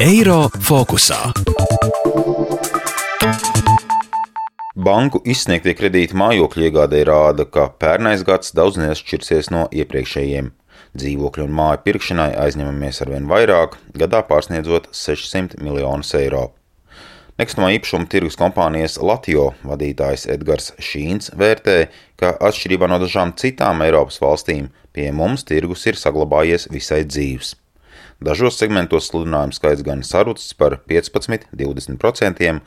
Eiro fokusā. Banku izsniegtie kredīti mājokļu iegādē rāda, ka pērnais gads daudz neatšķirsies no iepriekšējiem. Dzīvokļu un māju pirkšanai aizņemamies arvien vairāk, gadā pārsniedzot 600 miljonus eiro. Nekustamā īpašuma tirgus kompānijas Latvijas vadītājs Edgars Šīns vērtē, ka atšķirībā no dažām citām Eiropas valstīm, pie mums tirgus ir saglabājies visai dzīves. Dažos segmentos sludinājumu skaits gan sarucis par 15-20%,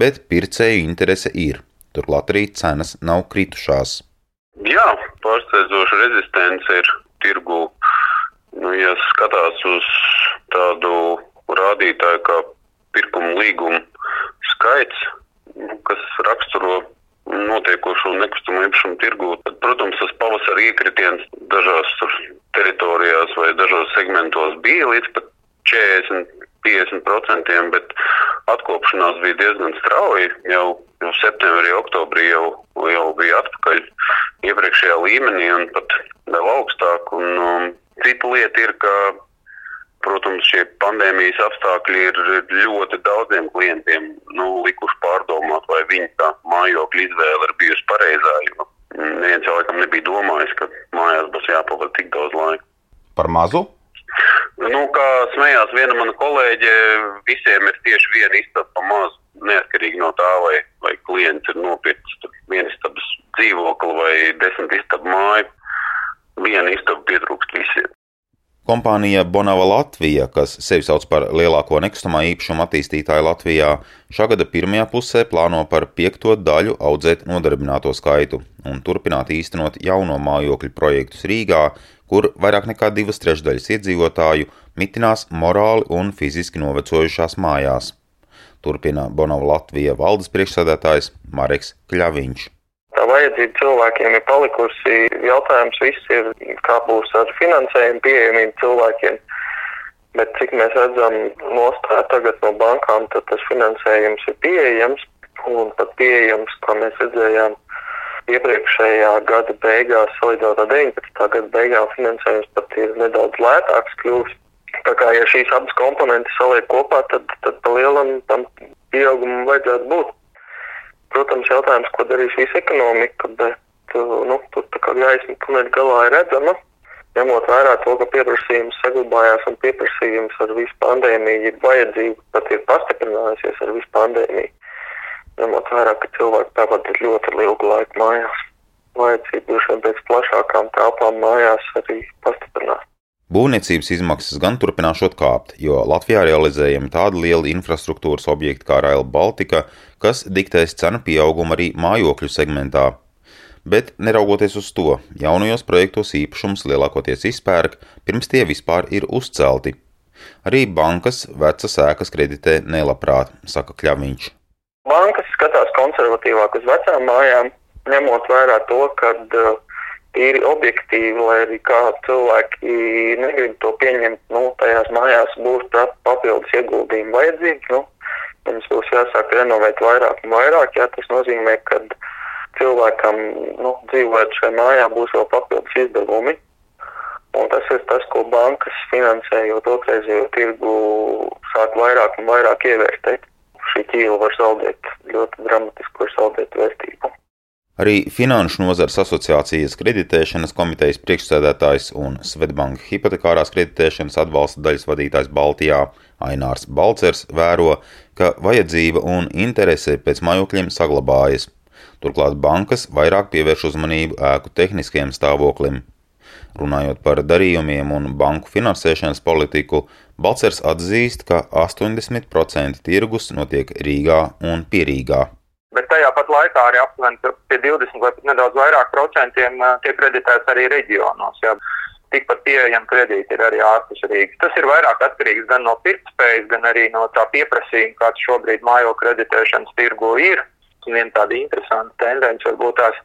bet pircēju interese ir. Turklāt arī cenas nav kritušās. Jā, pārsteidzoša rezistence ir tirgu. Nu, ja skatās uz tādu rādītāju kā pirkuma līgumu skaits, kas raksturo notiekošo nekustamo īpašumu tirgū, tad, protams, tas pavasara iekritiens dažās teritorijās vai dažos segmentos bija līdz pat 40, 50%, bet atkopšanās bija diezgan strauji. Jau, jau septembrī, oktobrī jau, jau bija atpakaļ iepriekšējā līmenī un pat vēl augstāk. Un, um, cita lieta ir, ka Protams, šie pandēmijas apstākļi ir ļoti daudziem klientiem nu, likuši pārdomāt, vai viņa tā mājokļa izvēle ir bijusi pareizā. Jo neviens jau laikam nebija domājis, ka mājās būs jāpavada tik daudz laika. Par mazu? Nu, kā smējās viena mana kolēģe, visiem ir tieši viena istaba pa mazu, neatkarīgi no tā, vai, vai klients ir nopircis vienu istabas dzīvokli vai desmit istabu māju. Viena istaba pietrūkst visiem. Kompānija Bonava Latvija, kas sevi sauc par lielāko nekustamā īpašuma attīstītāju Latvijā, šā gada pirmajā pusē plāno par piekto daļu audzēt nodarbināto skaitu un turpināt īstenot jauno mājokļu projektus Rīgā, kur vairāk nekā divas trešdaļas iedzīvotāju mitinās morāli un fiziski novecojušās mājās. Turpina Bonava Latvija valdes priekšsēdētājs Mareks Kļaviņš vajadzība cilvēkiem ir palikusi. Jautājums viss ir, kā būs ar finansējumu pieejamību cilvēkiem. Bet cik mēs redzam nostāju tagad no bankām, tad tas finansējums ir pieejams un pat pieejams, kā mēs redzējām iepriekšējā gada beigās, salīdzinot ar 19. gada beigām, finansējums pat ir nedaudz lētāks kļuvis. Tā kā ja šīs abas komponentes saliek kopā, tad, tad pa lielam tam pieaugumam vajadzētu būt. Protams, jautājums, ko darīs visa ekonomika, bet uh, nu, tur tā kā gaisma tuneļa galā ir redzama. Ņemot vērā to, ka pieprasījums saglabājās un pieprasījums ar visu pandēmiju ir vajadzība, pat ir pastiprinājusies ar visu pandēmiju. Ņemot vērā, ka cilvēki pavadīja ļoti ilgu laiku mājās, vajadzība droši vien pēc plašākām telpām mājās arī pastiprinās. Būvniecības izmaksas gan turpināšot kāpt, jo Latvijā realizējami tādi lieli infrastruktūras objekti kā Rail Baltica, kas diktēs cenu pieaugumu arī mājokļu segmentā. Bet, neraugoties uz to, jaunajos projektos īpašums lielākoties izpērk, pirms tie vispār ir uzcelti. Arī bankas vecas ēkas kreditē nelabprāt, saka Kļaviņš. Bankas skatās konservatīvāk uz vecām mājām, ņemot vērā to, ka uh, tīri objektīvi, lai arī kā cilvēki negrib to pieņemt, nu, tajās mājās būs papildus ieguldījumi vajadzīgi. Nu, mums būs jāsāk renovēt vairāk un vairāk, ja tas nozīmē, ka cilvēkam nu, dzīvojot šajā mājā būs vēl papildus izdevumi. Un tas ir tas, ko bankas finansējot otrreizējo tirgu sāk vairāk un vairāk ievērtēt. Šī ķīla var zaudēt ļoti dramatiski, var zaudēt vērtību. Arī Finanšu nozares asociācijas kreditēšanas komitejas priekšsēdētājs un Svetbanka hipotekārās kreditēšanas atbalsta daļas vadītājs Baltijā Ainārs Balcers vēro, ka vajadzība un interese pēc mājokļiem saglabājas. Turklāt bankas vairāk pievērš uzmanību ēku tehniskajam stāvoklim. Runājot par darījumiem un banku finansēšanas politiku, Balcers atzīst, ka 80% tirgus notiek Rīgā un Pierīgā bet tajā pat laikā arī aptuveni pie 20 vai pat nedaudz vairāk procentiem tiek kreditēts arī reģionos. Jā. Tikpat pieejami kredīti ir arī ārpus Rīgas. Tas ir vairāk atkarīgs gan no pirktspējas, gan arī no tā pieprasījuma, kāds šobrīd mājo kreditēšanas tirgu ir. Viena tāda interesanta tendence varbūt tās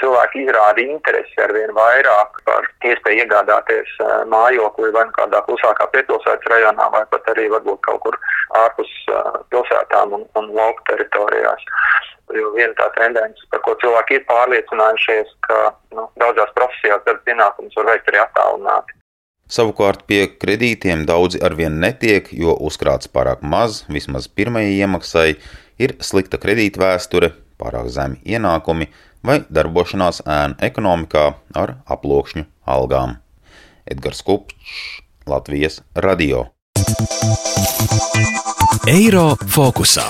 cilvēki izrāda interesi ar vien vairāk par iespēju iegādāties mājokli vai nu kādā klusākā piepilsētas rajonā, vai pat arī varbūt kaut kur ārpus pilsētām un, un lauku teritorijās. Jo viena tā tendence, par ko cilvēki ir pārliecinājušies, ka nu, daudzās profesijās darba pienākumus var veikt arī attālināti. Savukārt pie kredītiem daudzi arvien netiek, jo uzkrāts pārāk maz, vismaz pirmajai iemaksai, ir slikta kredītvēsture, pārāk zemi ienākumi vai darbošanās ēnu ekonomikā ar aploksņu algām. Edgars Kupčs, Latvijas radio. Eiro fokusā.